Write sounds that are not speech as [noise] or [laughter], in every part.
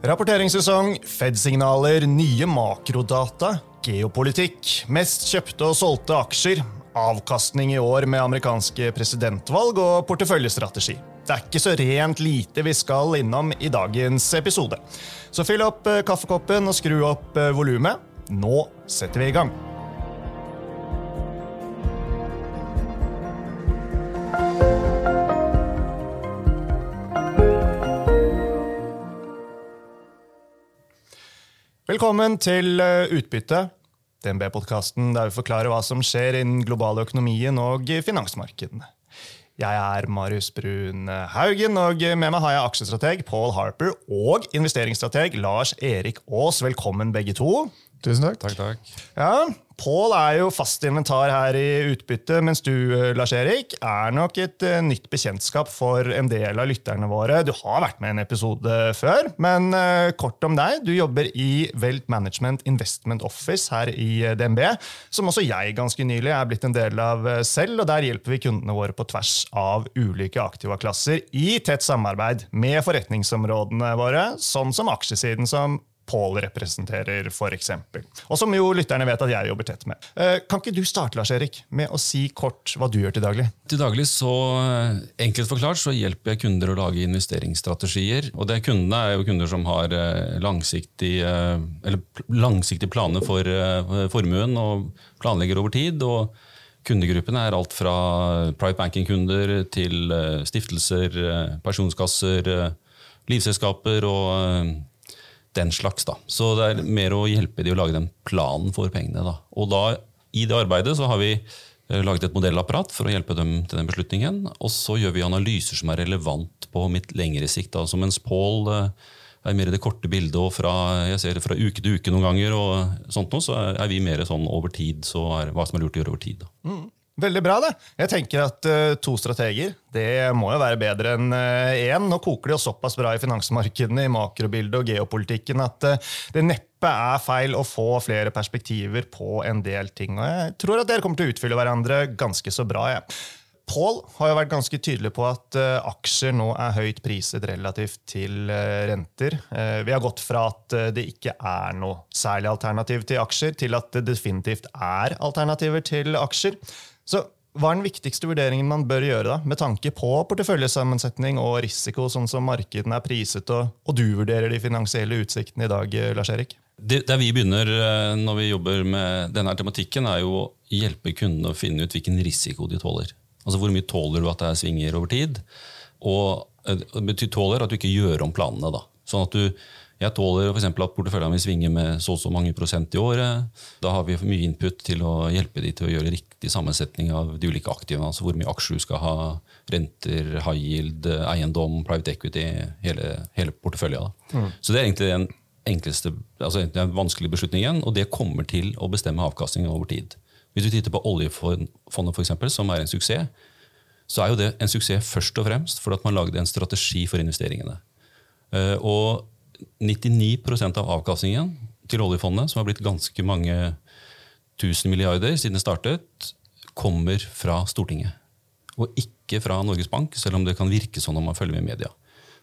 Rapporteringssesong, Fed-signaler, nye makrodata, geopolitikk, mest kjøpte og solgte aksjer, avkastning i år med amerikanske presidentvalg og porteføljestrategi. Det er ikke så rent lite vi skal innom i dagens episode. Så fyll opp eh, kaffekoppen og skru opp eh, volumet. Nå setter vi i gang. Velkommen til eh, Utbytte, DNB-podkasten der vi forklarer hva som skjer innen den globale økonomien og finansmarkedene. Jeg er Marius Brun Haugen, og med meg har jeg aksjestrateg Paul Harper og investeringsstrateg Lars Erik Aas. Velkommen, begge to. Tusen takk. Takk, takk. Ja, Pål er jo fast inventar her i utbytte, mens du, eh, Lars Erik, er nok et uh, nytt bekjentskap for en del av lytterne våre. Du har vært med i en episode før, men uh, kort om deg. Du jobber i Welt Management Investment Office her i DNB, som også jeg ganske nylig er blitt en del av selv, og der hjelper vi kundene våre på tvers av ulike aktivaklasser i tett samarbeid med forretningsområdene våre, sånn som aksjesiden, som Pål representerer, f.eks. Og som jo lytterne vet at jeg jobber tett med. Eh, kan ikke du starte Lars Erik, med å si kort hva du gjør til daglig? Til daglig så, eh, enkelt forklart, så hjelper jeg kunder å lage investeringsstrategier. Og det Kundene er jo kunder som har eh, langsiktige, langsiktige planer for formuen og planlegger over tid. og Kundegruppene er alt fra private banking-kunder til stiftelser, pensjonskasser, livselskaper og den slags. da. Så det er mer å hjelpe de å lage den planen for pengene. da. Og da, i det arbeidet så har vi eh, laget et modellapparat for å hjelpe dem til den beslutningen. Og så gjør vi analyser som er relevant på mitt lengre sikt. Altså mens Pål eh, er mer i det korte bildet og fra, jeg ser fra uke til uke noen ganger, og sånt noe, så er vi mer sånn over tid, så er hva som er lurt å gjøre over tid. da. Mm. Veldig bra, det. Jeg tenker at uh, To strateger det må jo være bedre enn én. Uh, Nå koker det jo såpass bra i finansmarkedene, i makrobildet og geopolitikken at uh, det neppe er feil å få flere perspektiver på en del ting. Og jeg tror at dere kommer til å utfylle hverandre ganske så bra. Ja. Paul har jo vært ganske tydelig på at uh, aksjer nå er høyt priset relativt til uh, renter. Uh, vi har gått fra at det ikke er noe særlig alternativ til aksjer, til at det definitivt er alternativer til aksjer. Så hva er den viktigste vurderingen man bør gjøre da, med tanke på porteføljesammensetning og risiko, sånn som markedene er priset, og, og du vurderer de finansielle utsiktene i dag, Lars Erik? Det, der vi begynner når vi jobber med denne tematikken, er jo å hjelpe kundene å finne ut hvilken risiko de tåler. Altså Hvor mye tåler du at det er svinger over tid? Og eh, det betyr tåler at du ikke gjør om planene. da. Sånn at du jeg tåler f.eks. at porteføljen min svinger med så og så mange prosent i året. Da har vi mye input til å hjelpe de til å gjøre riktig sammensetning av de ulike aktivene. altså Hvor mye aksjer du skal ha, renter, high yield, eiendom, private equity, hele, hele porteføljen. Mm. Så det er egentlig den enkleste, altså den vanskelige beslutningen, og det kommer til å bestemme avkastningen over tid. Hvis du titter på oljefondet, for eksempel, som er en suksess, så er jo det en suksess først og fremst fordi man lagde en strategi for investeringene. Eh, og 99% av avkastningen til oljefondet, som har blitt ganske mange tusen milliarder siden det startet, kommer fra Stortinget. Og ikke fra Norges Bank, selv om det kan virke sånn når man følger med i media.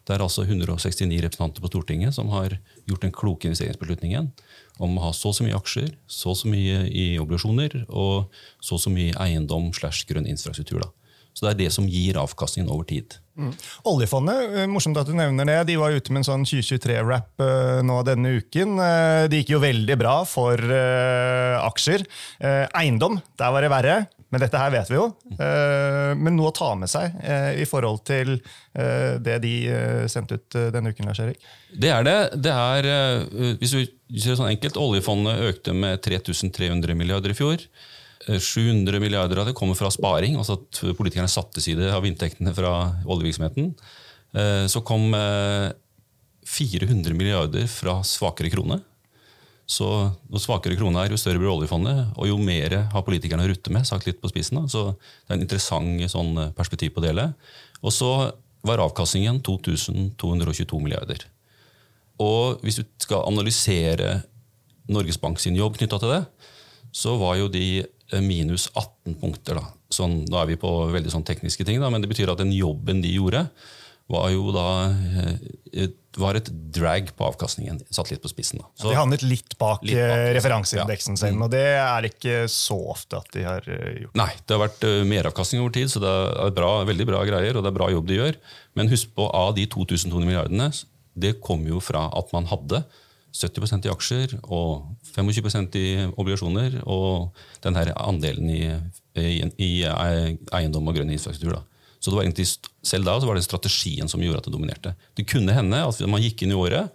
Det er altså 169 representanter på Stortinget som har gjort den kloke investeringsbeslutningen om å ha så og så mye aksjer, så og så mye i obligasjoner og så og så mye eiendom slash grønn infrastruktur. Da. Så det er det som gir avkastningen over tid. Mm. Oljefondet, eh, morsomt at du nevner det, de var ute med en sånn 2023-rap uh, nå denne uken. Uh, det gikk jo veldig bra for aksjer. eiendom, der var det verre. Men dette her vet vi jo. men noe å ta med seg i forhold til det de sendte ut denne uken, Lars Erik? Det er det. det er, hvis vi ser det sånn enkelt, Oljefondet økte med 3300 milliarder i fjor. 700 milliarder av det kommer fra sparing, altså at politikerne satte side av inntektene fra oljevirksomheten. Eh, så kom 400 eh, milliarder fra svakere krone. Så Jo svakere krona er, jo større blir oljefondet, og jo mer har politikerne å rutte med. sagt litt på spissen. Da. Så Det er en interessant sånn, eh, perspektiv på det hele. Og så var avkastningen 2222 milliarder. Og hvis du skal analysere Norges Bank sin jobb knytta til det, så var jo de Eh, minus 18 punkter. Da. Sånn, nå er vi på veldig sånn tekniske ting, da, men det betyr at den jobben de gjorde, var jo da eh, var et drag på avkastningen. Satt litt på spissen. da. Så, de havnet litt bak, litt bak eh, referanseindeksen ja. sin, og det er ikke så ofte at de har eh, gjort. Nei, det har vært meravkastning over tid, så det er bra, veldig bra greier, og det er bra jobb de gjør. Men husk på, av de 2200 milliardene, det kom jo fra at man hadde 70% i aksjer og 25% i obligasjoner, og den her andelen i, i, i eiendom og grønn infrastruktur. da. Så det var egentlig, Selv da så var det strategien som gjorde at det dominerte. Det kunne hende at man gikk inn i året,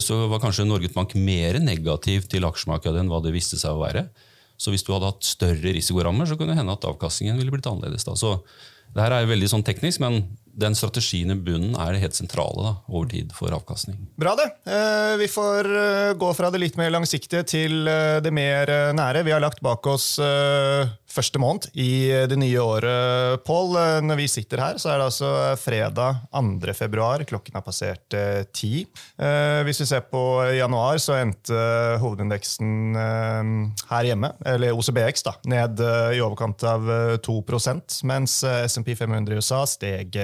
så var kanskje Norges Bank mer negativ til aksjemarkedet enn hva det viste seg å være. Så hvis du hadde hatt større risikorammer, så kunne det hende at avkastningen ville blitt annerledes. da. Så det her er veldig sånn teknisk, men den strategien i bunnen er det helt sentrale da, over tid for avkastning. Bra det. Eh, vi får eh, gå fra det litt mer langsiktige til eh, det mer nære. Vi har lagt bak oss første måned i det nye året, Pål. Når vi sitter her, så er det altså fredag 2. februar. Klokken har passert ti. Hvis vi ser på januar, så endte hovedindeksen her hjemme, eller OCBX, da, ned i overkant av 2 mens SMP 500 i USA steg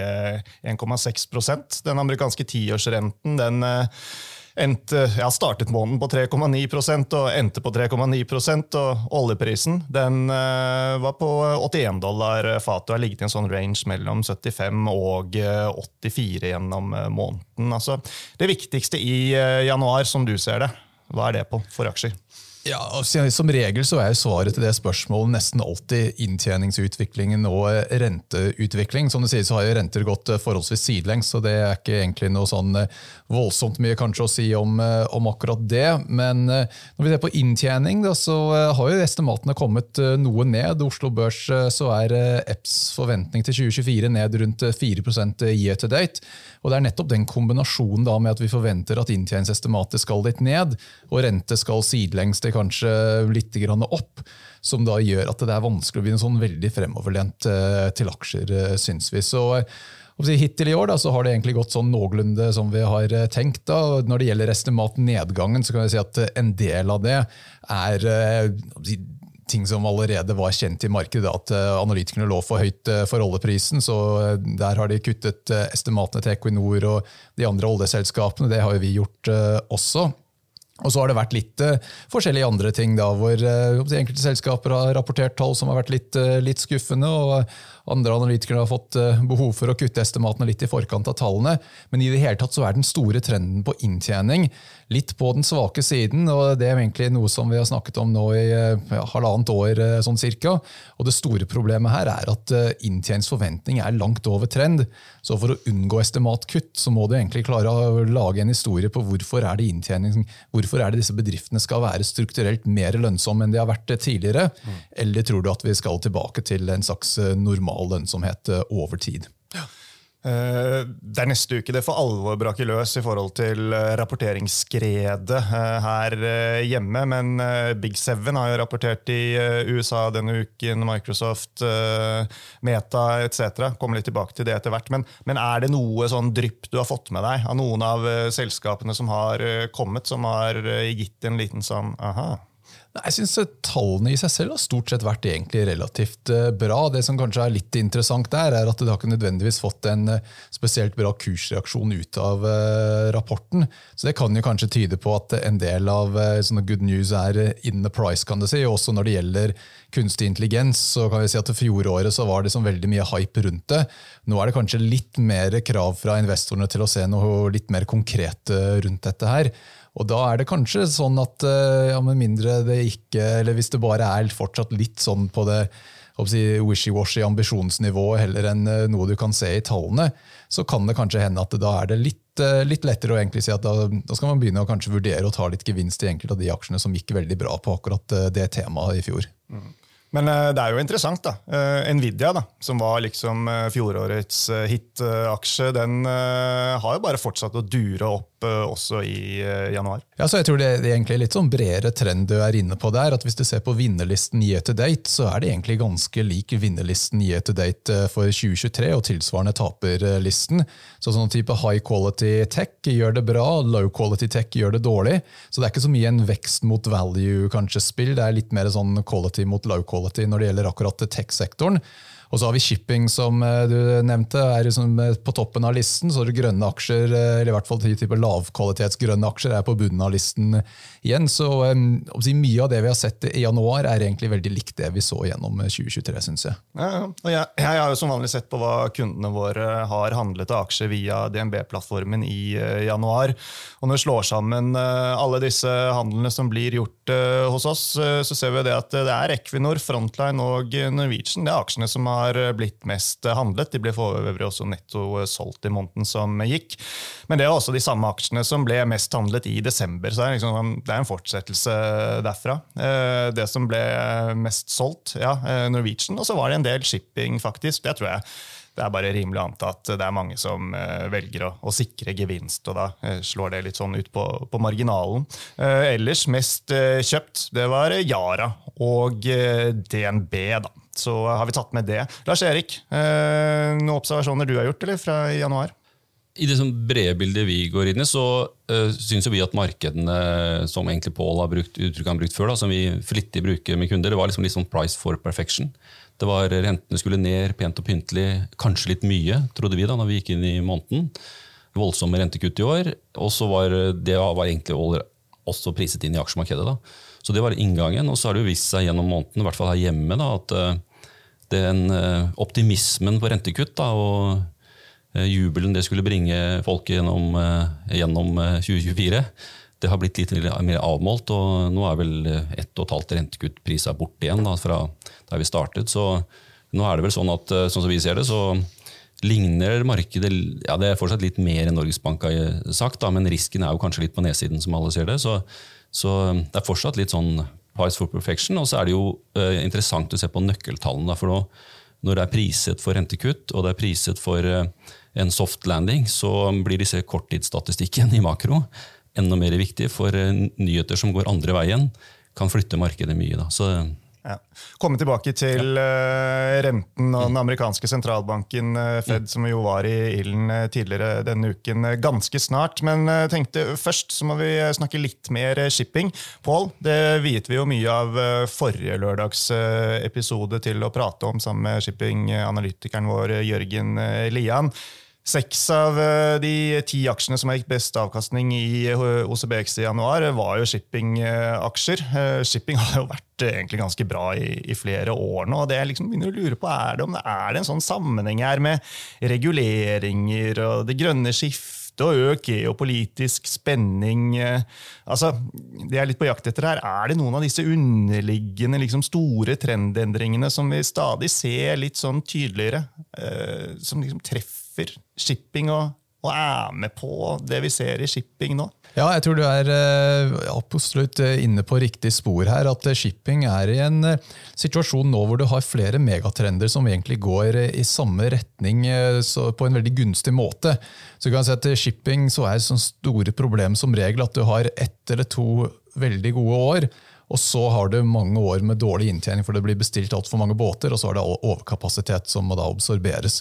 1,6% Den amerikanske tiårsrenten den eh, endte, ja, startet måneden på 3,9% og endte på 3,9% og oljeprisen den uh, var på 81 dollar fatet og har ligget i en sånn range mellom 75 og 84 eh, gjennom måneden. Altså, det viktigste i januar, som du ser det, hva er det på for aksjer? Ja, Som regel så er svaret til det spørsmålet nesten alltid inntjeningsutviklingen og renteutvikling. Som du sier, så har jo renter gått eh, forholdsvis sidelengs, så det er ikke egentlig noe sånn eh, voldsomt mye kanskje å si om, eh, om akkurat det. Men når vi ser på inntjening, da, så har jo estimatene kommet noe ned. Oslo Børs så er EPS forventning til 2024 ned rundt 4% year to date. Og Det er nettopp den kombinasjonen da med at vi forventer at inntjeningsestimatet skal litt ned, og rente skal sidelengs til kanskje litt opp, som da gjør at det er vanskelig å bli sånn veldig fremoverlent eh, til aksjer, eh, syns vi. Så Hittil i år da, har det egentlig gått sånn noenlunde som vi har eh, tenkt. Da. Når det gjelder estimatnedgangen, så kan vi si at en del av det er ting som allerede var kjent i markedet, at eh, analytikerne lå for høyt eh, for oljeprisen. så eh, Der har de kuttet estimatene til Equinor og de andre oljeselskapene. Det har jo vi gjort også. Og så har det vært litt uh, forskjellige andre ting, da, hvor uh, enkelte selskaper har rapportert tall som har vært litt, uh, litt skuffende. og Andre analytikere har fått behov for å kutte estimatene litt i forkant av tallene. Men i det hele tatt så er den store trenden på inntjening litt på den svake siden. og Det er egentlig noe som vi har snakket om nå i ja, halvannet år. sånn cirka. Og Det store problemet her er at inntjeningsforventning er langt over trend. Så for å unngå estimatkutt så må du egentlig klare å lage en historie på hvorfor er det inntjening, Hvorfor er det disse bedriftene skal være strukturelt mer lønnsomme enn de har vært tidligere? Mm. Eller tror du at vi skal tilbake til en slags eh, normal lønnsomhet eh, over tid? Eh, det er neste uke det for alvor braker løs i forhold til eh, rapporteringsskredet her hjemme. Men Big Seven har jo rapportert i USA denne uken. Microsoft, Meta etc. Kommer litt tilbake til det etter hvert. Men, men, er det noe sånn drypp du har fått med deg av noen av selskapene som har kommet, som har gitt en liten sånn aha? Jeg synes Tallene i seg selv har stort sett vært egentlig relativt eh, bra. Det som kanskje er litt interessant der, er at det har ikke nødvendigvis fått en eh, spesielt bra kursreaksjon ut av eh, rapporten. Så Det kan jo kanskje tyde på at en del av sånne good news er in the price. kan du si. Også når det gjelder kunstig intelligens, så kan vi si at fjoråret så var det sånn veldig mye hype rundt det. Nå er det kanskje litt mer krav fra investorene til å se noe litt mer konkret rundt dette her. Og da er det kanskje sånn at eh, ja, med mindre det ikke Eller hvis det bare er fortsatt litt sånn på det si, wishy-washy ambisjonsnivået heller enn eh, noe du kan se i tallene, så kan det kanskje hende at da er det litt, eh, litt lettere å egentlig si at da, da, skal man begynne å kanskje vurdere å ta litt gevinst i enkelte av de aksjene som gikk veldig bra på akkurat det temaet i fjor. Mm. Men uh, det er jo interessant. da. Uh, Nvidia, da, som var liksom uh, fjorårets hit-aksje, den har jo bare fortsatt å dure opp også i januar. Ja, så jeg tror det, det er egentlig litt sånn bredere trend du er inne på der. at Hvis du ser på vinnerlisten year to date, så er det egentlig ganske lik vinnerlisten year to date for 2023 og tilsvarende taperlisten. Så sånn type high quality tech gjør det bra, low quality tech gjør det dårlig. Så det er ikke så mye en vekst mot value kanskje spill, det er litt mer sånn quality mot low quality quality når det gjelder akkurat tech-sektoren. Og så har vi shipping, som du nevnte, er liksom på toppen av listen. Så grønne aksjer, eller i hvert fall type lavkvalitetsgrønne aksjer, er på bunnen av listen igjen. Så mye av det vi har sett i januar, er egentlig veldig likt det vi så gjennom 2023, syns jeg. Ja, og jeg, jeg har jo som vanlig sett på hva kundene våre har handlet av aksjer via DNB-plattformen i januar. Og når vi slår sammen alle disse handlene som blir gjort hos oss, så ser vi det at det er Equinor, Frontline og Norwegian. Det er aksjene som har blitt mest handlet. De ble for øvrig også netto solgt i måneden som gikk. Men det er også de samme aksjene som ble mest handlet i desember. så Det er, liksom, det er en fortsettelse derfra. Eh, det som ble mest solgt, ja, eh, Norwegian. Og så var det en del shipping, faktisk. Det tror jeg det er bare rimelig å anta at det er mange som velger å, å, sikre gevinst, og da slår det litt sånn ut på, på marginalen. Eh, ellers mest kjøpt, det var Yara og DNB, da. Så har vi tatt med det. Lars Erik, noen observasjoner du har gjort eller, fra januar? I det brede bildet vi går inn i, så uh, syns vi at markedene som egentlig Paul har brukt, uttrykket han brukt før, da, som vi flittig bruker med kunder, det var liksom litt sånn price for perfection. Det var Rentene skulle ned pent og pyntelig, kanskje litt mye, trodde vi da når vi gikk inn i måneden. Voldsomme rentekutt i år. Og så var det var egentlig også priset inn i aksjemarkedet. da. Så det var inngangen. Og så har det jo vist seg gjennom måneden, i hvert fall her hjemme, da, at den uh, optimismen på rentekutt da, og uh, jubelen det skulle bringe folket gjennom, gjennom 2024 det har blitt litt mer avmålt, og nå er vel ett og et halvt rentekutt prisa bort igjen da, fra der vi startet. Så nå er det vel sånn at eh, sånn som vi ser det, så ligner markedet ja Det er fortsatt litt mer enn Norges Bank har sagt, da, men risken er jo kanskje litt på nedsiden, som alle ser det. Så, så det er fortsatt litt sånn price for perfection. Og så er det jo uh, interessant å se på nøkkeltallene. for nå, når det er priset for rentekutt og det er priset for uh, en soft landing, så blir disse korttidsstatistikken i makro enda mer viktig, for nyheter som går andre veien, kan flytte markedet mye. Da. Så ja. Komme tilbake til uh, renten og den amerikanske sentralbanken uh, Fed, som jo var i ilden uh, tidligere denne uken, ganske snart. Men tenkte først så må vi snakke litt mer shipping. Pål, det viet vi jo mye av forrige lørdags episode til å prate om sammen med shippinganalytikeren vår Jørgen Lian. Seks av eh, de ti aksjene som har gitt best avkastning i eh, OCBX i januar, var jo shippingaksjer. Eh, shipping har jo vært egentlig ganske bra i, i flere år nå. og det jeg liksom begynner å lure på Er det, er det en sånn sammenheng her med reguleringer og det grønne skiftet og økt geopolitisk spenning. Altså, det jeg er litt på jakt etter her, Er det noen av disse underliggende liksom, store trendendringene som vi stadig ser litt sånn tydeligere, eh, som liksom treffer shipping og, og er med på det vi ser i shipping nå? Ja, jeg tror du er uh, absolutt eh, inne på riktig spor her. At uh, shipping er i en situasjon nå hvor du har flere megatrender som egentlig går i samme retning på en veldig gunstig måte. Så du kan si at Shipping så er et sånt store problem som regel at du har ett eller to veldig gode år. Og så har du mange år med dårlig inntjening, for det blir bestilt altfor mange båter, og så er det overkapasitet som må da absorberes.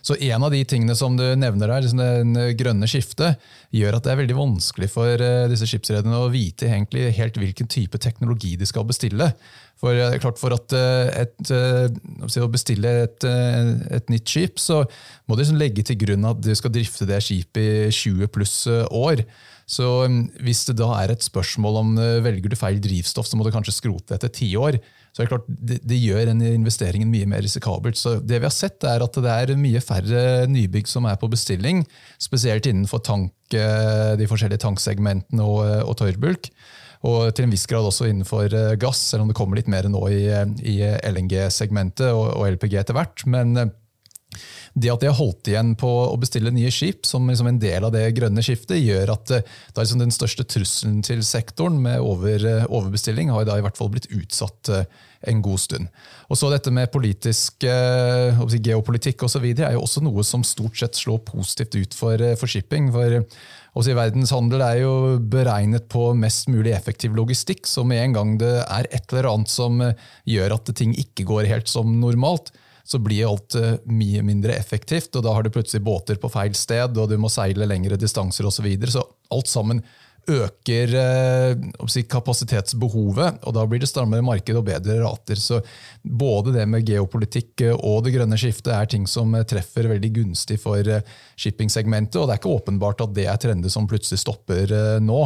Så en av de tingene som du nevner der, liksom det grønne skiftet, gjør at det er veldig vanskelig for eh, disse skipsrederne å vite egentlig helt hvilken type teknologi de skal bestille. For, det er klart for at eh, et, eh, å bestille et, et, nytt skip, så må du liksom legge til grunn at du skal drifte det skipet i 20 pluss år. Så mm, hvis det da er et spørsmål om velger du feil drivstoff, så må du kanskje skrote det etter ti år så det, er klart, det, gjør den investeringen mye mer risikabelt. Så det vi har sett er at det er mye færre nybygg som er på bestilling, spesielt innenfor tank, eh, de forskjellige tanksegmentene og, og tørrbulk. Og til en viss grad også innenfor eh, gass, selv om det kommer litt mer nå i, i LNG-segmentet og, og, LPG etter hvert. Men eh, det at de har holdt igjen på å bestille nye skip som liksom en del av det grønne skiftet, gjør at det, det liksom den største trusselen til sektoren med over, eh, overbestilling har i hvert fall blitt utsatt eh, en god stund. Og så Dette med politisk, geopolitikk og så videre, er jo også noe som stort sett slår positivt ut for, for shipping. for også i Verdenshandel er jo beregnet på mest mulig effektiv logistikk, så med en gang det er et eller annet som gjør at ting ikke går helt som normalt, så blir alt eh, mye mindre effektivt. og Da har du plutselig båter på feil sted, og du må seile lengre distanser osv. Så, videre. så alt sammen øker eh, kapasitetsbehovet, og da blir det strammere marked og bedre rater. Så både det med geopolitikk eh, og det grønne skiftet er ting som eh, treffer veldig gunstig for shippingsegmentet, og det er ikke åpenbart at det er trender som plutselig stopper nå.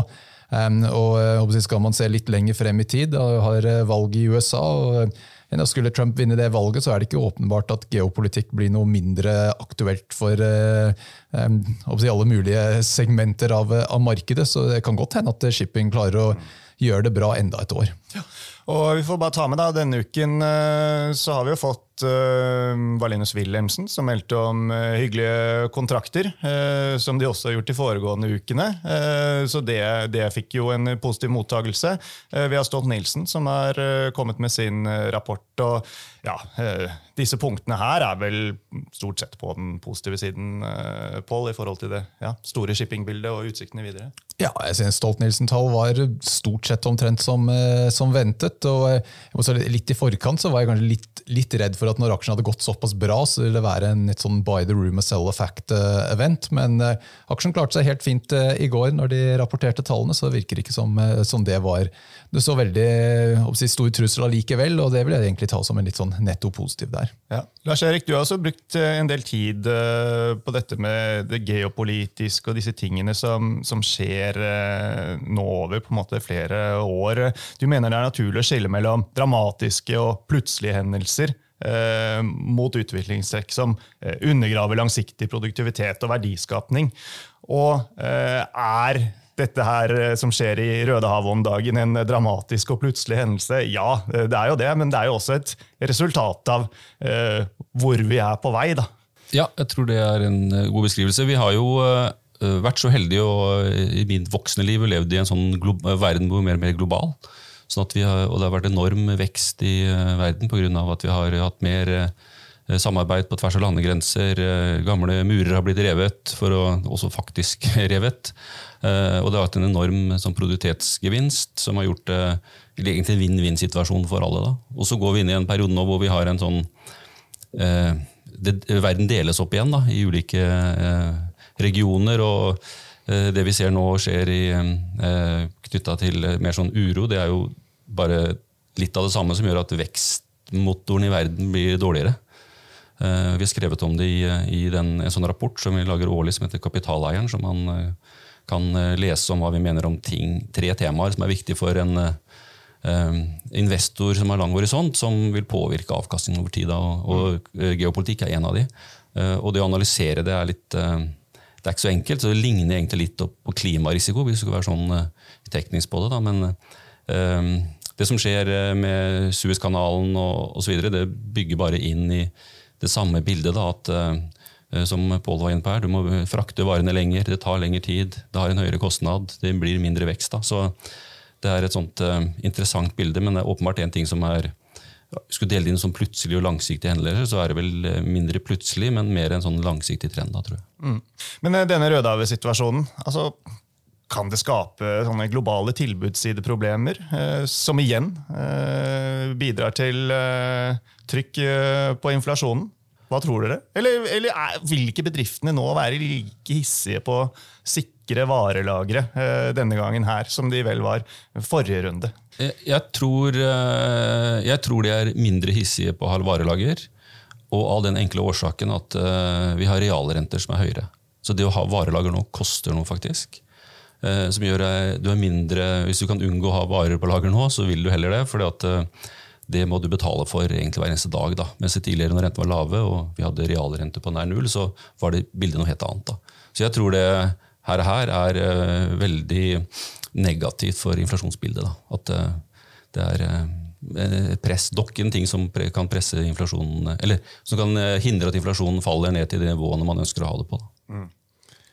Um, og Skal man se litt lenger frem i tid, da har valget i USA og men Skulle Trump vinne det valget, så er det ikke åpenbart at geopolitikk blir noe mindre aktuelt for eh, alle mulige segmenter av, av, markedet. Så det kan godt hende at shipping klarer å gjøre det bra enda et år. Ja. Og vi får bare ta med da, Denne uken eh, så har vi jo fått uh, Valenius Wilhelmsen, som meldte om uh, hyggelige kontrakter. Uh, som de også har gjort de foregående ukene. så det, det, fikk jo en positiv mottagelse. vi har Stolt Nilsen, som har kommet med sin rapport. og ja, Disse punktene her er vel stort sett på den positive siden, Paul, i forhold til det ja, store shippingbildet og utsiktene videre. Ja, jeg synes Stolt-Nielsen-tall var stort sett omtrent som, som ventet og litt i forkant så var jeg kanskje litt, litt, redd for at når aksjen hadde gått såpass bra, så ville det være en litt sånn buy the room and sell a fact-event. Eh, Men uh, aksjen klarte seg helt fint uh, i går når de rapporterte tallene, så det virker ikke som, som det var det så veldig si, stor trussel allikevel, og det vil jeg egentlig ta som en litt sånn netto positiv der. Ja. Lars Erik, du har også brukt en del tid på dette med det geopolitiske og disse tingene som, som skjer nå over på en måte flere år. Du mener det er naturlig å skille mellom dramatiske og plutselige hendelser eh, mot utviklingstrekk som eh, undergraver langsiktig produktivitet og verdiskapning. Og eh, er dette her som skjer i Rødehavet om dagen, en dramatisk og plutselig hendelse? Ja, det er jo det, men det er jo også et resultat av hvor vi er på vei. da. Ja, jeg tror det er en god beskrivelse. Vi har jo vært så heldige og i mitt voksne liv levd i en sånn verden hvor mer og mer global. Sånn har, og det har vært enorm vekst i uh, verden pga. at vi har hatt mer uh, samarbeid på tvers av landegrenser. Uh, gamle murer har blitt revet, for å også faktisk [laughs] revet. og det har vært en enorm sånn, produktivitetsgevinst som har gjort det egentlig en vinn-vinn-situasjon for alle. Da. Og så går vi inn i en periode nå hvor vi har en sånn det, Verden deles opp igjen da, i ulike regioner. og det vi ser nå skjer i, knytta til mer sånn uro, det er jo bare litt av det samme som gjør at vekstmotoren i verden blir dårligere. Eh, vi har skrevet om det i, i den, en sånn rapport som vi lager årlig som heter Kapitaleieren, som man eh, kan eh, lese om hva vi mener om ting, tre temaer som er viktige for en uh, investor som har lang horisont, som vil påvirke avkastningen over tid. Og, og geopolitikk er en av de. Uh, og det å analysere det er litt det er ikke så enkelt, så det ligner egentlig litt på klimarisiko, hvis du skulle være sånn teknisk på det. Da. Men det som skjer eh, med Suezkanalen osv., det bygger bare inn i det samme bildet. Da, at, uh, som Pål var inne på her, Du må frakte varene lenger, det tar lengre tid, det har en høyere kostnad, det blir mindre vekst. Da. Så det er et sånt uh, interessant bilde, men det er åpenbart en ting som er skulle dele det inn som plutselig og langsiktige hendelser, så er det vel mindre plutselig, men mer en sånn langsiktig trend. da, tror jeg. Mm. Men denne Rødhavet-situasjonen, altså, kan det skape sånne globale tilbudssideproblemer, eh, som igjen eh, bidrar til eh, trykk på inflasjonen? Hva tror dere? Eller, eller er, vil ikke bedriftene nå være like hissige på sikre varelagre denne gangen her, som de vel var forrige runde? Jeg, jeg, tror, jeg tror, de er mindre hissige på å ha varelager. Og av den enkle årsaken at vi har realrenter som er høyere. Så det å ha varelager nå koster noe, faktisk. Eh, som gjør du er mindre, Hvis du kan unngå å ha varer på lager nå, så vil du heller det. for at det må du betale for egentlig hver eneste dag. Da. Mens tidligere når rentene var lave og vi hadde realrente på nær null, så var det bildet noe helt annet. Da. Så jeg tror det her, her er uh, veldig negativt for inflasjonsbildet. Da. At uh, det er uh, press, dokken ting som pre kan presse inflasjonen, eller som kan hindre at inflasjonen faller ned til det nivåene man ønsker å ha det på. Mm.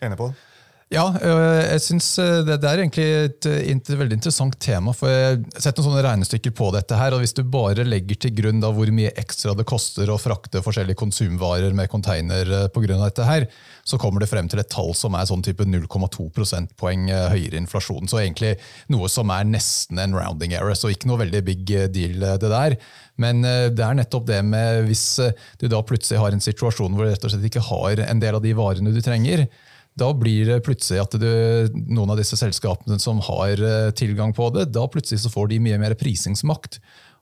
Enig på det? Ja, øh, jeg synes øh, det, er egentlig et, et, veldig interessant tema. for Jeg har sett noen sånne regnestykker på dette. her, og Hvis du bare legger til grunn da hvor mye ekstra det koster å frakte forskjellige konsumvarer med container øh, av dette her, så kommer det frem til et tall som er sånn type 0,2 prosentpoeng høyere inflasjon. Så egentlig noe som er nesten en rounding error, så ikke noe veldig big deal det der. Men det er nettopp det med hvis du da plutselig har en situasjon hvor du rett og slett ikke har en del av de varene du trenger, da blir det plutselig at du, noen av disse selskapene som har tilgang på det, da plutselig så får de mye mer prisingsmakt.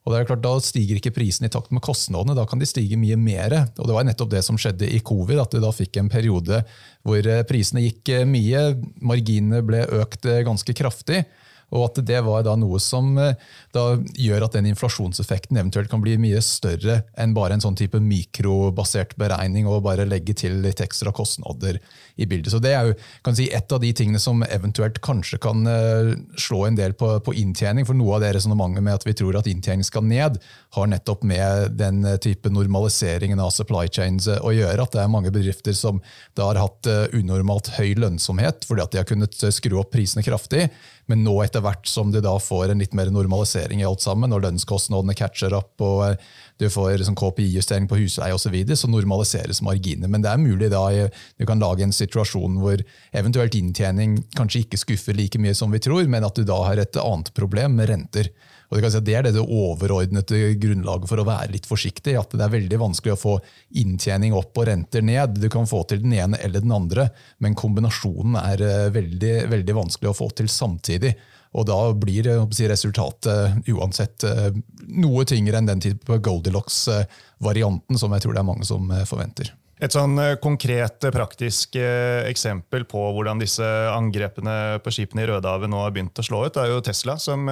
Og det er klart, Da stiger ikke prisen i takt med kostnadene, da kan de stige mye mer. Og Det var nettopp det som skjedde i covid, at du da fikk en periode hvor prisene gikk mye, marginene ble økt ganske kraftig. Og at det var da noe som eh, da gjør at den inflasjonseffekten eventuelt kan bli mye større enn bare en sånn type mikrobasert beregning og bare legge til litt ekstra kostnader i bildet. Så Det er jo si, et av de tingene som eventuelt kanskje kan eh, slå en del på, på inntjening. For noe av det resonnementet med at vi tror at inntjening skal ned, har nettopp med den eh, type normaliseringen av supply chains å gjøre. At det er mange bedrifter som har hatt unormalt høy lønnsomhet fordi at de har kunnet skru opp prisene kraftig. Men nå etter hvert som de da får en litt mer normalisering i alt sammen, når lønnskostnadene catcher opp og eh, du får sånn KPI-justering på husleie osv., så, videre, så normaliseres marginene. Men det er mulig da du kan lage en situasjon hvor eventuelt inntjening kanskje ikke skuffer like mye som vi tror, men at du da har et annet problem med renter. Og si det er det, det overordnede grunnlaget for å være litt forsiktig. at Det er veldig vanskelig å få inntjening opp og renter ned. Du kan få til den ene eller den andre, men kombinasjonen er eh, veldig, veldig vanskelig å få til samtidig. Og Da blir si, resultatet uansett eh, noe tyngre enn den type Goldilocks-varianten som jeg tror det er mange som eh, forventer. Et sånn eh, konkret, eh, praktisk eh, eksempel på hvordan disse angrepene på skipene i Rødehavet nå har begynt å slå ut, er jo Tesla, som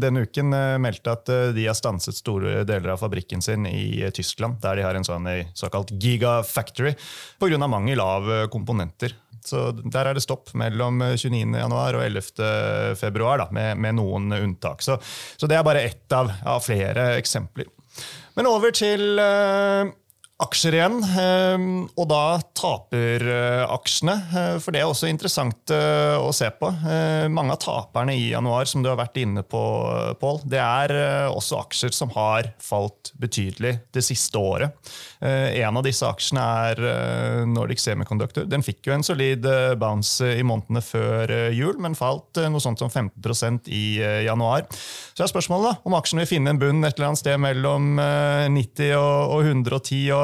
denne uken meldte at de har stanset store deler av fabrikken sin i Tyskland, der de har en sånn såkalt gigafactory, pga. mangel av komponenter. Så Der er det stopp mellom 29.1 og 11.2, med, med noen unntak. Så, så, det er bare ett av, av flere eksempler. Men over til aksjer igjen, ehm, og da taperaksjene. aksjene, for det er også interessant eh, å se på. Eh, mange av taperne i januar, som du har vært inne på, Pål, det er også aksjer som har falt betydelig det siste året. En av disse aksjene er Nordic Semiconductor. Den fikk jo en solid bounce i månedene før jul, men falt noe sånt som 15% i januar. Så er spørsmålet da, om aksjen vil finne en bunn et eller annet sted mellom 90 og 110. og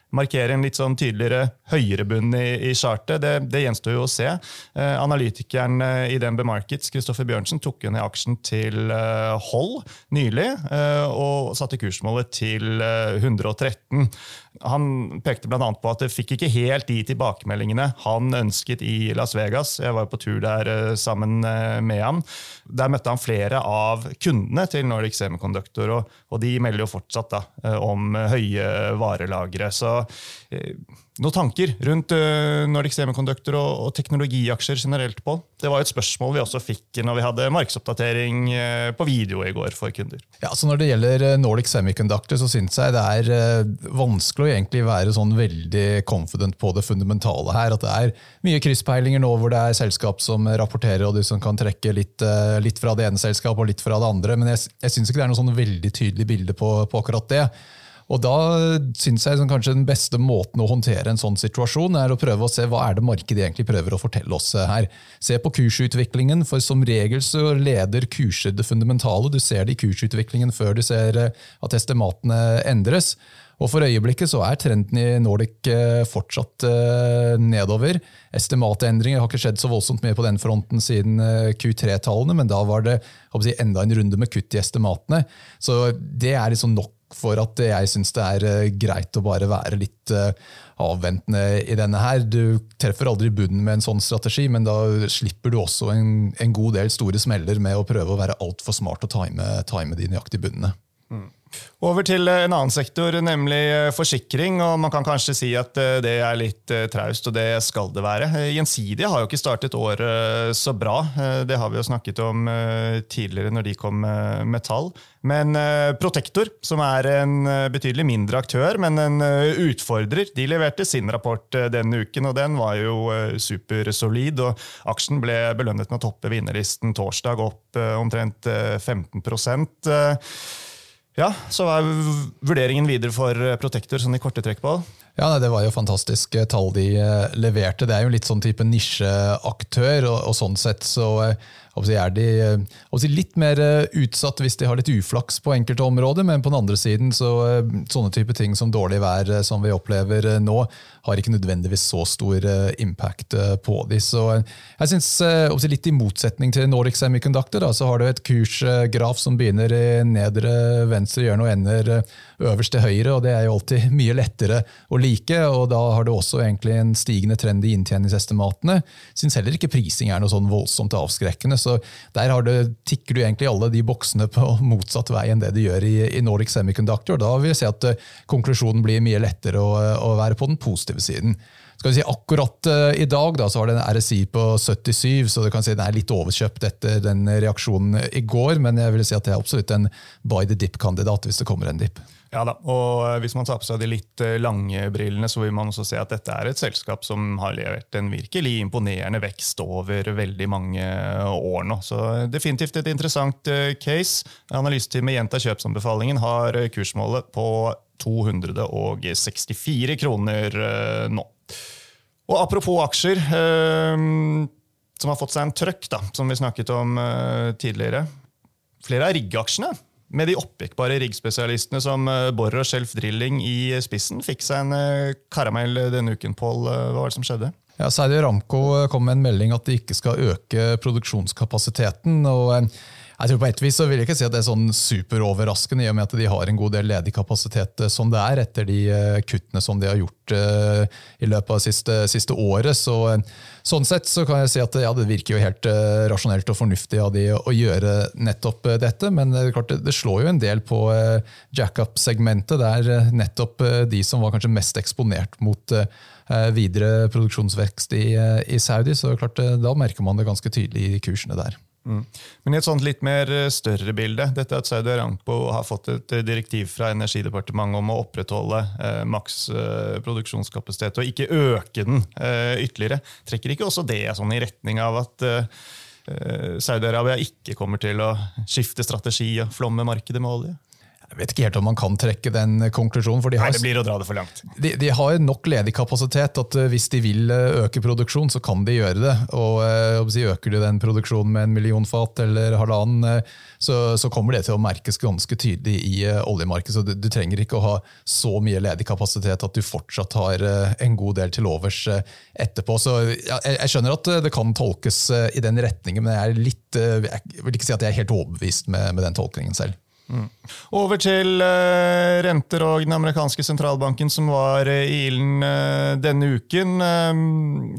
markere en litt sånn tydeligere høyere bunn i, i chartet. Det, det, gjenstår jo å se. Eh, analytikeren eh, i DNB Markets, Kristoffer Bjørnsen, tok jo ned aksjen til eh, hold nylig eh, og satte kursmålet til 113. Eh, han pekte bl.a. på at det fikk ikke helt de tilbakemeldingene han ønsket i Las Vegas. Jeg var på tur der eh, sammen med ham. Der møtte han flere av kundene til Nordic Semiconductor, og, og de melder jo fortsatt da, om høye varelagre. Så noen tanker rundt uh, Nordic Semiconductor og, og, teknologiaksjer generelt på? Det var et spørsmål vi også fikk når vi hadde markedsoppdatering uh, på video i går for kunder. Ja, så Når det gjelder Nordic Semiconductor, så syns jeg det er vanskelig å egentlig være sånn veldig confident på det fundamentale her. At det er mye krysspeilinger nå hvor det er selskap som rapporterer, og de som kan trekke litt, litt fra det ene selskapet og litt fra det andre. Men jeg, jeg syns ikke det er noe sånn veldig tydelig bilde på, på akkurat det. Og Da synes jeg kanskje den beste måten å håndtere en sånn situasjon er å prøve å se hva er det markedet egentlig prøver å fortelle oss her. Se på kursutviklingen, for som regel så leder kurser det fundamentale. Du ser det i kursutviklingen før du ser eh, at estimatene endres. Og For øyeblikket så er trenden i Nordic eh, fortsatt eh, nedover. Estimatendringer har ikke skjedd så voldsomt mye på den fronten siden Q3-tallene, men da var det jeg, enda en runde med kutt i estimatene. Så det er liksom nok for at jeg syns det er eh, greit å bare være litt eh, avventende i denne her. Du treffer aldri bunnen med en sånn strategi, men da slipper du også en, en god del store smeller med å prøve å være altfor smart og time, time de nøyaktige bunnene. Mm. Over til eh, en annen sektor, nemlig eh, forsikring. og Man kan kanskje si at eh, det er litt traust, og det skal det være. Gjensidige har jo ikke startet året så bra. Det har vi jo snakket om tidligere når de kom med tall. Men Protektor, som er en betydelig mindre aktør, men en utfordrer, de leverte sin rapport denne uken, og den var jo supersolid. og Aksjen ble belønnet med å toppe vinnerlisten torsdag, opp omtrent 15 ja, Så hva er vurderingen videre for Protektor sånn i korte trekk på? Ja, nei, Det var jo fantastiske tall de eh, leverte. Det er jo litt sånn type nisjeaktør, og, og sånn sett så eh, er de eh, litt mer utsatt hvis de har litt uflaks på enkelte områder, men på den andre siden så sånne type ting som dårlig vær som vi opplever nå, har ikke nødvendigvis så stor impact på de. Så jeg synes, Litt i motsetning til Nordic Semiconductor, da, så har du et kursgraf som begynner i nedre venstre hjørne og ender øverst til høyre, og det er jo alltid [laughs] mye lettere å like. og Da har du også egentlig en stigende trend i inntjeningsestimatene. Syns heller ikke prising er noe sånn voldsomt avskrekkende. så Der det, tikker du egentlig alle de boksene på [laughs] motsatt vei enn det du gjør i, i Nordic Semiconductor. Da vil jeg si at uh, konklusjonen blir mye lettere å, å være på den positive siden skal vi si Akkurat uh, i dag da, så har det en RSI på 77, så du kan si den er litt overkjøpt etter den reaksjonen i går. Men jeg vil si at det er absolutt en buy the dip-kandidat hvis det kommer en dip. Ja da, og eh, Hvis man tar på seg de litt eh, lange brillene, så vil man også se at dette er et selskap som har levert en virkelig imponerende vekst over veldig mange år nå. Så definitivt et interessant eh, case. Analyseteamet gjentar kjøpsanbefalingen har kursmålet på 264 kroner nå. Og Apropos aksjer, som har fått seg en trøkk, da, som vi snakket om tidligere. Flere av riggaksjene med de oppjekkbare riggspesialistene som eh, Borr og Shelf Drilling i spissen, fikk seg en eh, karamell denne uken, Pål. Eh, hva var det som skjedde? Ja, Saudi Ramco kom med en melding at de ikke skal øke produksjonskapasiteten. og jeg tror på et vis så vil jeg ikke si at det er sånn superoverraskende, i og med at de har en god del ledig kapasitet som det er, etter de kuttene som de har gjort i løpet av siste, siste året. Så, sånn sett så kan jeg si at ja, det virker jo helt rasjonelt og fornuftig av de å gjøre nettopp dette, men det, klart, det slår jo en del på jackup-segmentet. Det er nettopp de som var kanskje mest eksponert mot videre produksjonsvekst i, i Saudi, så klart, da merker man det ganske tydelig i kursene der. Mm. Men i et sånt litt mer eh, større bilde, dette at Saudi Aramco har fått et eh, direktiv fra Energidepartementet om å opprettholde eh, maks eh, produksjonskapasitet og ikke øke den eh, ytterligere, trekker ikke også det sånn i retning av at eh, Saudi-Arabia ikke kommer til å skifte strategi og flomme markedet med olje? Jeg vet ikke helt om man kan trekke den konklusjonen. for de har, Nei, det blir å dra det for langt. De, de, har nok ledig kapasitet at eh, hvis de vil eh, øke produksjon, så kan de gjøre det. Og eh, si, Øker de den produksjonen med en million fat eller halvannen, så, så, kommer det til å merkes ganske tydelig i oljemarkedet. så du, du, trenger ikke å ha så mye ledig kapasitet at du fortsatt har en god del til overs etterpå. Så jeg, jeg, skjønner at det kan tolkes i den retningen, men jeg, er litt, jeg vil ikke si at jeg er helt overbevist med, med den tolkningen selv. Mm. Over til uh, renter og den amerikanske sentralbanken som var uh, i ilden uh, denne uken.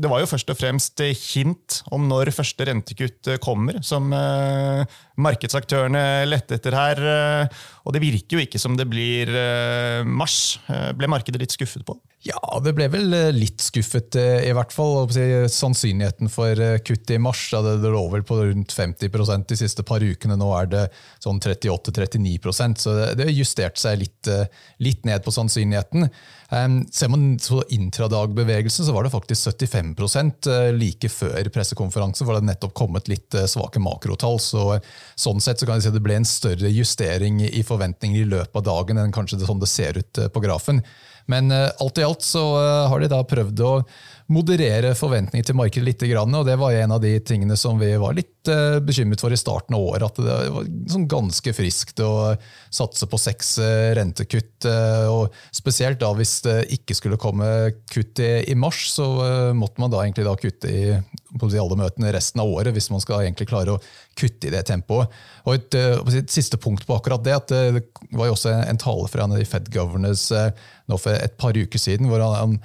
det var jo først og fremst hint om når første rentekutt kommer, som markedsaktørene lette etter her. Og det virker jo ikke som det blir mars. ble markedet litt skuffet på? Ja, det ble vel eh, litt skuffet, eh, i hvert fall. Sannsynligheten for eh, kutt i mars ja, det lå vel på rundt 50% de siste par ukene. Nå er det sånn 38-39% så det har justert seg litt, litt, ned på sannsynligheten. Ser man på intradagbevegelsen, så var det faktisk 75% like før pressekonferansen, for det hadde nettopp kommet litt svake makrotall. så Sånn sett så kan jeg si det ble en større justering i forventninger i løpet av dagen enn kanskje det, sånn det ser ut på grafen. Men alt i alt så har de da prøvd å moderere forventningene til markedet litt. Og det var en av de tingene som vi var litt uh, bekymret for i starten av året. At det var sånn ganske friskt å satse på seks rentekutt. og Spesielt da hvis det ikke skulle komme kutt i, mars, så måtte man da egentlig da kutte i alle møtene resten av året hvis man skal egentlig klare å kutte i det tempoet. Og et, et siste punkt på akkurat det, at det var jo også en tale fra en av de Fed governors nå for et par uker siden, hvor han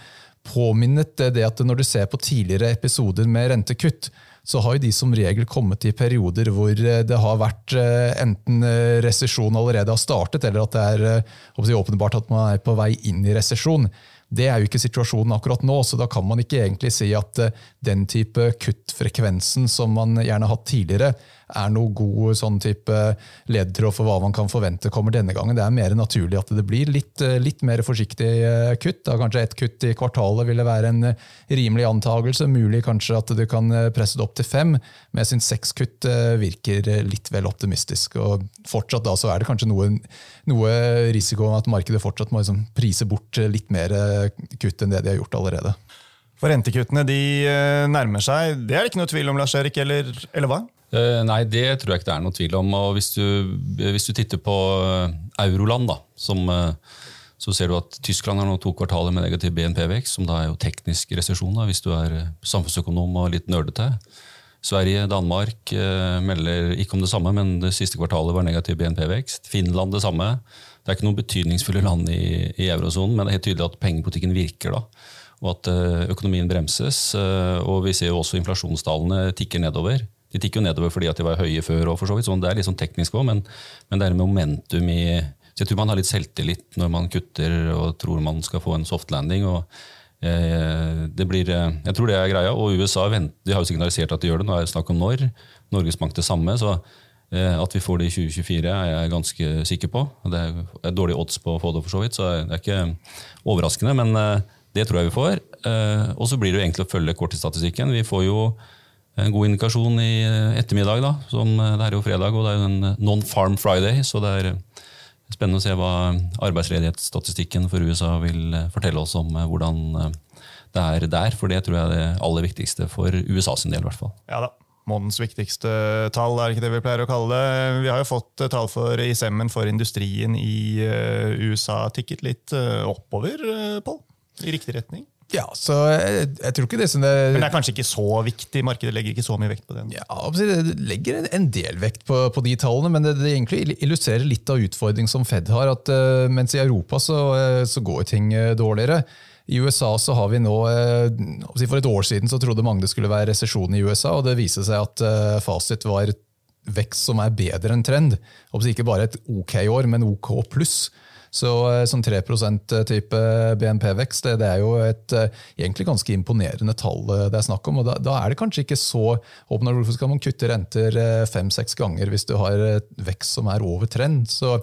påminnet det at når du ser på tidligere episoder med rentekutt, så har jo de som regel kommet i perioder hvor det har vært eh, enten eh, resesjon allerede har startet, eller at det er eh, åpenbart at man er på vei inn i resesjon. Det er jo ikke situasjonen akkurat nå, så da kan man ikke egentlig si at den type kuttfrekvensen som man gjerne har hatt tidligere, er noe god sånn type ledetråd for hva man kan forvente kommer denne gangen. Det er mer naturlig at det blir litt, litt mer forsiktig eh, kutt. Da kanskje ett kutt i kvartalet ville være en eh, rimelig antagelse. Mulig kanskje at du kan eh, presse det opp til fem. men jeg syns seks kutt virker litt vel optimistisk. og Fortsatt da så er det kanskje noe, noe risiko at markedet fortsatt må liksom prise bort litt mer kutt enn det de har gjort allerede. For Rentekuttene de nærmer seg. Det er det ikke noe tvil om, Lars Erik, eller, eller hva? Uh, nei, det tror jeg ikke det er noe tvil om. og Hvis du, hvis du titter på euroland, da, som, uh, så ser du at Tyskland har nå to kvartaler med negativ BNP-vekst, som da er jo teknisk resesjon, hvis du er samfunnsøkonom og litt nerdete. Sverige, Danmark melder ikke om det samme, men det siste kvartalet var negativ BNP-vekst. Finland det samme. Det er ikke noen betydningsfulle land i, i eurosonen, men det er helt tydelig at pengepolitikken virker. da og at økonomien bremses. Og vi ser jo også inflasjonstallene tikker nedover. De tikker jo nedover fordi at de var høye før. òg, for så vidt, Sånn, Det er litt sånn teknisk òg, men, men, det er momentum i så Jeg tror man har litt selvtillit når man kutter og tror man skal få en soft landing. og eh, det blir, eh, Jeg tror det er greia. Og USA de har jo signalisert at de gjør det. Nå er det snakk om når. Norges Bank det samme. så eh, At vi får det i 2024 er jeg ganske sikker på. Det er dårlige odds på å få det, for så vidt, så det er ikke overraskende. Men eh, det tror jeg vi får. Og så blir det jo egentlig å følge korttidsstatistikken. Vi får jo en god indikasjon i eh, ettermiddag. da, som eh, Det er jo fredag, og det er jo en eh, non-farm friday. Så det er spennende å se hva arbeidsledighetsstatistikken for USA vil fortelle oss om hvordan det er der. For det tror jeg er det aller viktigste for USA sin del. I hvert fall. Ja da. Månedens viktigste tall, er ikke det vi pleier å kalle det. Vi har jo fått tall for ISM-en for industrien i USA tikket litt oppover, Pål? I riktig retning? Ja, så jeg, jeg, tror ikke det som det Men det er kanskje ikke så viktig? Markedet legger ikke så mye vekt på det? Ja, Det legger en del vekt på, på de tallene, men det, det, egentlig illustrerer litt av utfordringen som Fed har. at uh, Mens i Europa så, uh, så går ting uh, dårligere. I USA så har vi nå, For et år siden så trodde mange det skulle være resesjon i USA, og det viste seg at fasit var vekst som er bedre enn trend. Ikke bare et ok år, men ok pluss. Så eh, sånn 3 %-type BNP-vekst det, det, er jo et eh, egentlig ganske imponerende tall det er snakk om. og Da, da er det kanskje ikke så åpent. Hvorfor skal man kutte renter fem-seks ganger hvis du har vekst som er over trend? Så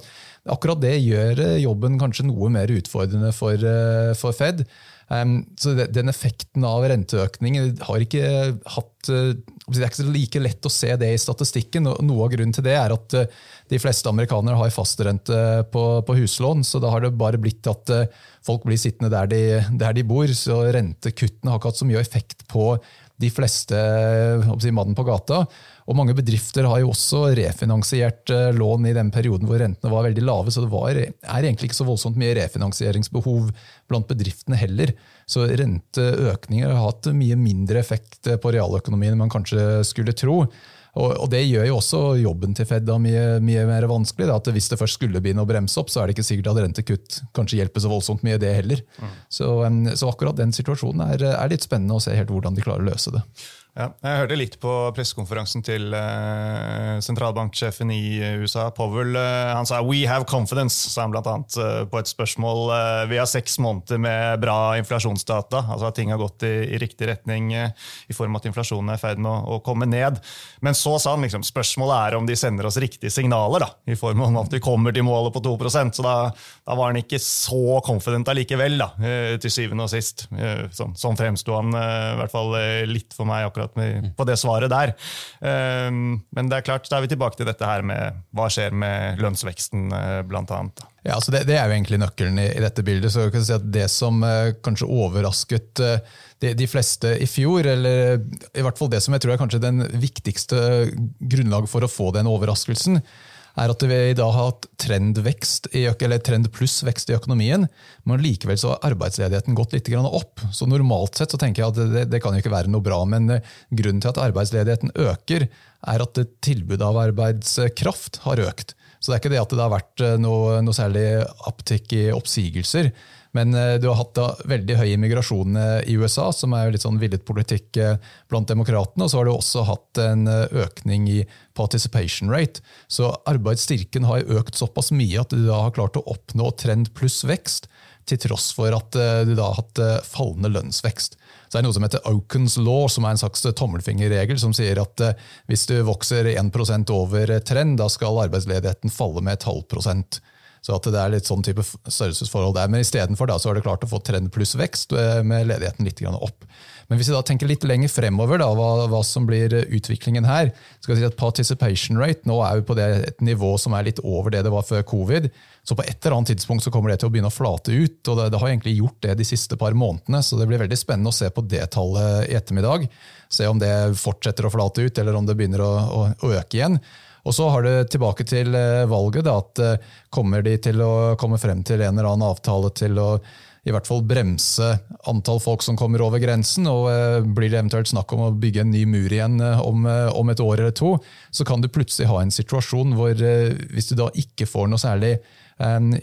akkurat det gjør jobben kanskje noe mer utfordrende for, for Fed. Um, så Den effekten av renteøkning har ikke hatt Det er ikke like lett å se det i statistikken. og Noe av grunnen til det er at de fleste amerikanere har fastrente på, på huslån, så da har det bare blitt at eh, folk blir sittende der de, der de bor. Så rentekuttene har ikke hatt så mye effekt på de fleste si, mannen på gata. Og mange bedrifter har jo også refinansiert eh, lån i den perioden hvor rentene var veldig lave, så det var, er egentlig ikke så voldsomt mye refinansieringsbehov blant bedriftene heller. Så renteøkninger har hatt mye mindre effekt på realøkonomien enn man kanskje skulle tro. Og, Det gjør jo også jobben til Fed da mye, mye mer vanskelig. Da, at Hvis det først skulle begynne å bremse opp, så er det ikke sikkert at rentekutt kanskje hjelper så voldsomt mye, det heller. Mm. Så, så, akkurat den situasjonen er, er, litt spennende å se helt hvordan de klarer å løse det. Ja, jeg hørte litt på pressekonferansen til uh, sentralbanksjefen i USA, Powell. Uh, han sa 'we have confidence', sa han blant annet uh, på et spørsmål. vi har seks måneder med bra inflasjonsdata, altså at ting har gått i, i riktig retning i form av at inflasjonen er i ferd med å, å, komme ned. Men så sa han liksom, spørsmålet er om de sender oss riktige signaler, da, i form av at vi kommer til målet på 2% Så da, da var han ikke så confident allikevel, da, til syvende og sist. Sånn, sånn fremsto han i hvert fall litt for meg akkurat akkurat med, på det svaret der. Um, men det er klart, da er vi tilbake til dette her med hva skjer med lønnsveksten, uh, blant annet. Ja, altså det, det, er jo egentlig nøkkelen i, i dette bildet. så kan si at Det som uh, kanskje overrasket uh, de, de, fleste i fjor, eller i hvert fall det som jeg tror er kanskje den viktigste grunnlaget for å få den overraskelsen, er at vi i dag har hatt trendvekst, eller trend pluss vekst i økonomien, men likevel så har arbeidsledigheten gått litt opp. Så Normalt sett så tenker jeg at det, det kan jo ikke være noe bra, men eh, grunnen til at arbeidsledigheten øker, er at tilbudet av arbeidskraft har økt. Så det er ikke det at det har vært eh, noe, noe særlig uptick i oppsigelser. Men eh, du har hatt da veldig høy immigrasjon eh, i USA, som er jo litt sånn villet politikk eh, blant demokratene. Og så har du også hatt en økning i participation rate. Så arbeidsstyrken har økt såpass mye at du da har klart å oppnå trend pluss vekst, til tross for at du da har hatt fallende lønnsvekst. Så det er noe som heter Okens law, som er en slags tommelfingerregel, som sier at hvis du vokser 1% over trend, da skal arbeidsledigheten falle med et halvt prosent. Så at det er litt sånn type størrelsesforhold der. Men istedenfor har det klart å få trend pluss vekst med ledigheten litt opp. Men hvis vi da tenker litt lenger fremover, da, hva, hva, som blir utviklingen her skal si at Participation rate nå er vi på det, et nivå som er litt over det det var før covid. Så på et eller annet tidspunkt så kommer det til å begynne å flate ut. og det, det har egentlig gjort det de siste par månedene, så det blir veldig spennende å se på det tallet i ettermiddag. Se om det fortsetter å flate ut, eller om det begynner å, å, å øke igjen. Og så har det tilbake til eh, valget, da, at eh, kommer de til å komme frem til en eller annen avtale til å i hvert fall bremse antall folk som kommer over grensen, og eh, blir det eventuelt snakk om å bygge en ny mur igjen om, om et år eller to, så kan du plutselig ha en situasjon hvor hvis du da ikke får noe særlig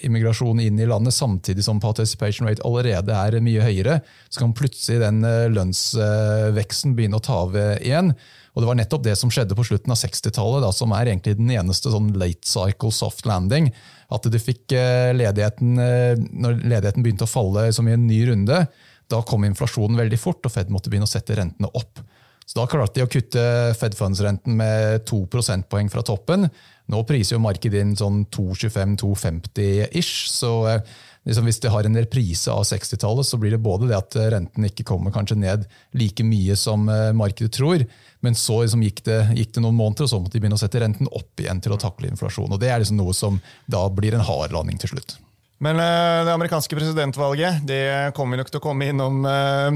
immigrasjon inn i landet, samtidig som participation rate allerede er mye høyere, så kan plutselig den lønnsveksten begynne å ta av igjen. Og Det var nettopp det som skjedde på slutten av 60-tallet, som er egentlig den eneste sånn late cycle soft landing. At du fikk eh, ledigheten, eh, Når ledigheten begynte å falle som i en ny runde, da kom inflasjonen veldig fort, og Fed måtte begynne å sette rentene opp. Så Da klarte de å kutte Fed Funds-renten med to prosentpoeng fra toppen. Nå priser jo markedet inn sånn 2,25-2,50-ish. så eh, liksom Hvis det har en reprise av 60-tallet, så blir det både det at renten ikke kommer kanskje ned like mye som markedet tror, men så liksom gikk, det, gikk, det, noen måneder, og så måtte de begynne å sette renten opp igjen til å takle inflasjon. og Det er liksom noe som da blir en hard landing til slutt. Men uh, det amerikanske presidentvalget det kommer vi nok til å komme innom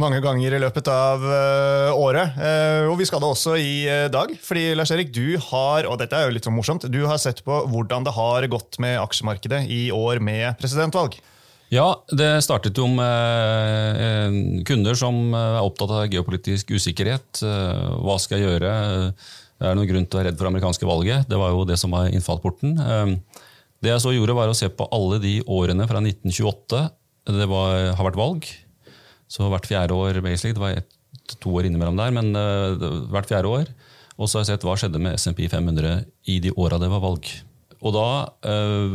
mange ganger i løpet av året. og vi skal det også i dag. fordi Lars Erik, du har og dette er jo litt sånn morsomt, du har sett på hvordan det har gått med aksjemarkedet i år med presidentvalg. Ja, det startet jo med eh, kunder som eh, er opptatt av geopolitisk usikkerhet. Eh, hva skal jeg gjøre? Det er noen grunn til å være redd for det amerikanske valget. Det var jo det som var innfallsporten. Det jeg så gjorde, var å se på alle de årene fra 1928 det var, har vært valg. Så hvert fjerde år, basically. Det var et, to år innimellom der, men hvert fjerde år. Og så har jeg sett hva skjedde med SMP 500 i de åra det var valg. Og da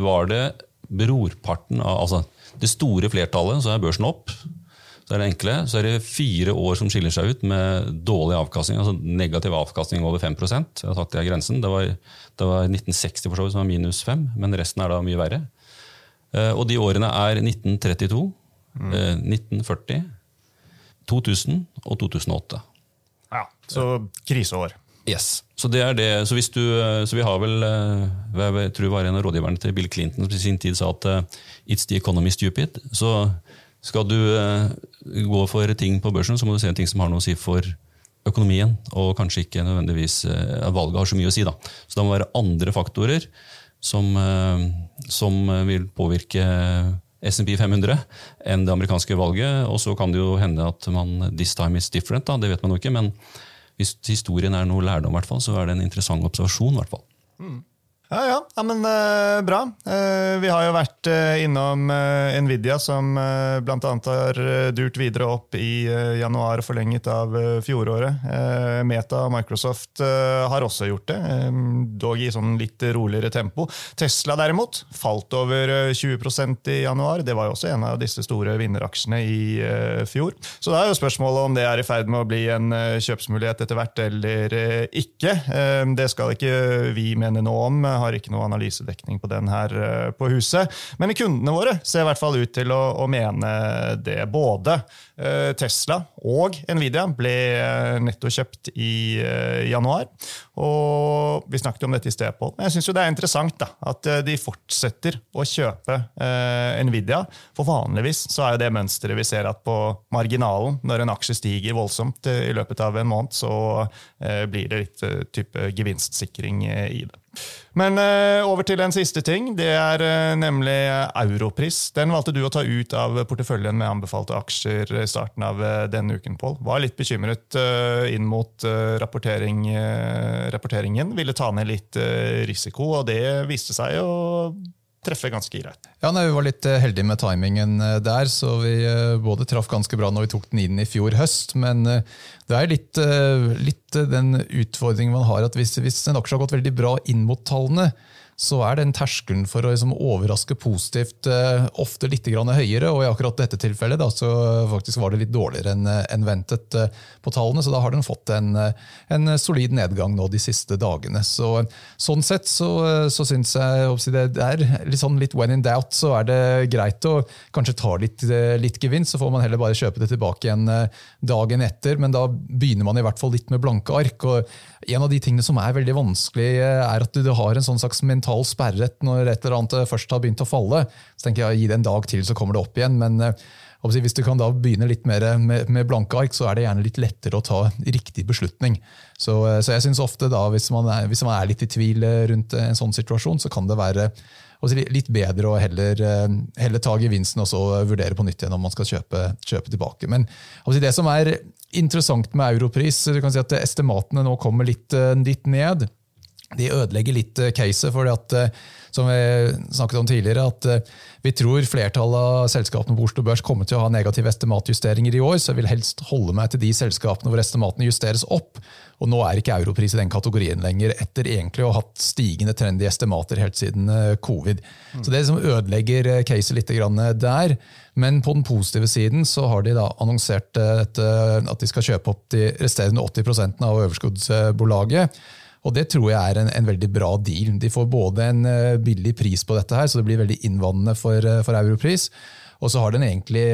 var det brorparten av altså det store flertallet så er børsen opp. Så er det enkle. Så er det fire år som skiller seg ut med dårlig avkastning, altså negativ avkastning over 5% Jeg har sagt Det er grensen. Det var, det var 1960 for så vidt som var minus 5, men resten er da mye verre. Eh, og de årene er 1932, mm. 1940, 2000 og 2008. Ja, Så kriseår. Yes. Så det er det. Så, du, eh, så vi har vel eh, Jeg tror det var en av rådgiverne til Bill Clinton som i sin tid sa at uh, it's the economy stupid. Så skal du gå for ting på børsen, så må du se en ting som har noe å si for økonomien, og kanskje ikke nødvendigvis valget har så mye å si. Da. Så det må være andre faktorer som, som vil påvirke SMP 500 enn det amerikanske valget. Og så kan det jo hende at man this time is different, da, det vet man jo ikke. men hvis historien er noe lærdom, så er det en interessant observasjon. Mm. Ja, ja, ja men uh, bra. Uh, vi har jo vært uh, innom Nvidia, som uh, bl.a. har durt videre opp i januar og forlenget av fjoråret. Meta og Microsoft har også gjort det, dog i sånn litt roligere tempo. Tesla derimot falt over 20% i januar. Det var jo også en av disse store vinneraksjene i fjor. Så da er jo spørsmålet om det er i ferd med å bli en kjøpsmulighet etter hvert eller ikke. Det skal ikke vi mene noe om har ikke noe analysedekning på den her eh, på huset. Men kundene våre ser i hvert fall ut til å, å mene det. Både eh, Tesla og Nvidia ble nettokjøpt i januar. Og vi snakket om dette i sted, Pål. Jeg syns det er interessant da, at de fortsetter å kjøpe Nvidia. For vanligvis så er jo det mønsteret vi ser at på marginalen, når en aksje stiger voldsomt i løpet av en måned, så blir det litt type gevinstsikring i det. Men uh, over til en siste ting. Det er uh, nemlig Europris. Den valgte du å ta ut av porteføljen med anbefalte aksjer i starten av uh, denne uken. Paul. Var litt bekymret inn mot rapportering, rapporteringen. Ville ta ned litt risiko, og det viste seg å treffe ganske greit. Ja, nei, Vi var litt heldige med timingen der, så vi både traff ganske bra når vi tok den inn i fjor høst, men det er litt, litt den utfordringen man har at hvis, hvis en aksje har gått veldig bra inn mot tallene, så er den terskelen for å liksom overraske positivt eh, ofte litt høyere. og I akkurat dette tilfellet da, så faktisk var det litt dårligere enn en ventet eh, på tallene. Så da har den fått en, en, solid nedgang nå de siste dagene. Så, sånn sett så, så syns jeg det er litt, sånn, litt when in doubt, så er det greit å kanskje ta litt, litt gevinst. Så får man heller bare kjøpe det tilbake igjen dagen etter. Men da begynner man i hvert fall litt med blanke ark. og En av de tingene som er veldig vanskelig, er at du har en sånn slags mental mental sperret når et eller annet først har begynt å falle. Så tenker jeg gi det en dag til, så kommer det opp igjen. Men eh, hvis du kan da begynne litt mer med, med blanke ark, så er det gjerne litt lettere å ta riktig beslutning. Så, eh, så jeg synes ofte da, hvis man, er, hvis man, er, litt i tvil eh, rundt en sånn situasjon, så kan det være litt bedre å heller, heller ta gevinsten og så vurdere på nytt igjen om man skal kjøpe, kjøpe tilbake. Men det som er interessant med europris, du kan si at estimatene nå kommer litt, litt ned de ødelegger litt eh, caset. for at, eh, som vi snakket om tidligere, at eh, vi tror flertallet av selskapene på Oslo Børs kommer til å ha negative estimatjusteringer i år, så jeg vil helst holde meg til de selskapene hvor estimatene justeres opp. Og nå er ikke europris i den kategorien lenger, etter egentlig å ha hatt stigende trend i estimater helt siden covid. Mm. Så det liksom ødelegger caset litt der. Men på den positive siden så har de da annonsert at de skal kjøpe opp de resterende 80% av overskuddsbolaget. Og det tror jeg er en, en, veldig bra deal. De får både en uh, billig pris på dette, her, så det blir veldig innvandrende for, uh, for Europris. Og så har den egentlig,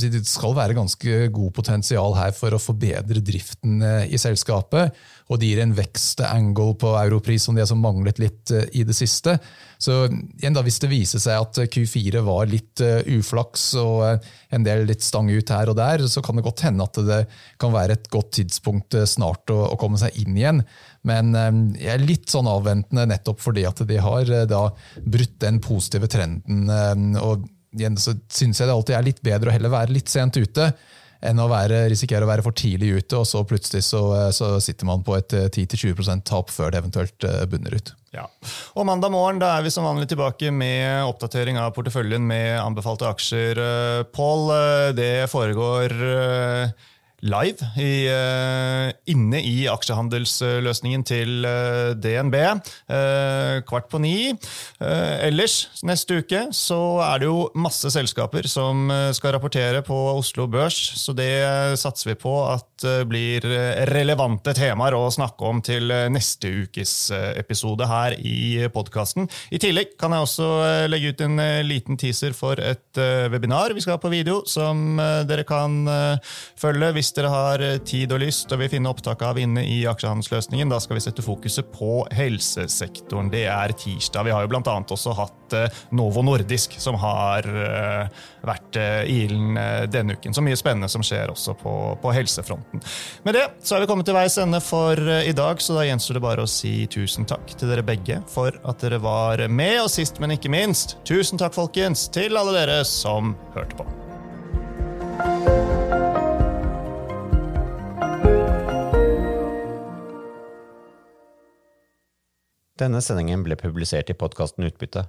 Det skal være ganske god potensial her for å forbedre driften i selskapet. Og det gir en vekstangle på Europris som de har manglet litt i det siste. Så igjen da, Hvis det viser seg at Q4 var litt uflaks og en del litt stang ut her og der, så kan det godt hende at det kan være et godt tidspunkt snart å, å komme seg inn igjen. Men eh, jeg er litt sånn avventende nettopp fordi at de har eh, da brutt den positive trenden. Eh, og igjen så syns jeg det alltid er litt bedre å heller være litt sent ute enn å være, risikere å være for tidlig ute, og så plutselig så, så sitter man på et 10-20% tap før det eventuelt bunner ut. Ja. Og Mandag morgen da er vi som vanlig tilbake med oppdatering av porteføljen med anbefalte aksjer. Pål, det foregår live i, uh, inne i aksjehandelsløsningen til uh, eh, DNB uh, eh, kvart på ni. ellers neste uke så er det jo masse selskaper som skal rapportere på Oslo Børs, så det satser vi på at blir relevante temaer å snakke om til neste ukes episode her i podkasten. I tillegg kan jeg også legge ut en liten teaser for et webinar vi skal ha på video, som dere kan følge hvis dere har eh, tid og lyst og vil finne opptak av inne i aksjehandelsløsningen, da skal vi sette fokuset på helsesektoren. Det er tirsdag. Vi har jo blant annet også hatt eh, Novo Nordisk, som har eh, vært i ilden denne uken. Så mye spennende som skjer også på, på helsefronten. Med det så er vi kommet til veis ende for i dag, så da gjenstår det bare å si tusen takk til dere begge for at dere var med, og sist, men ikke minst, tusen takk, folkens, til alle dere som hørte på. Denne sendingen ble publisert i podkasten Utbytte.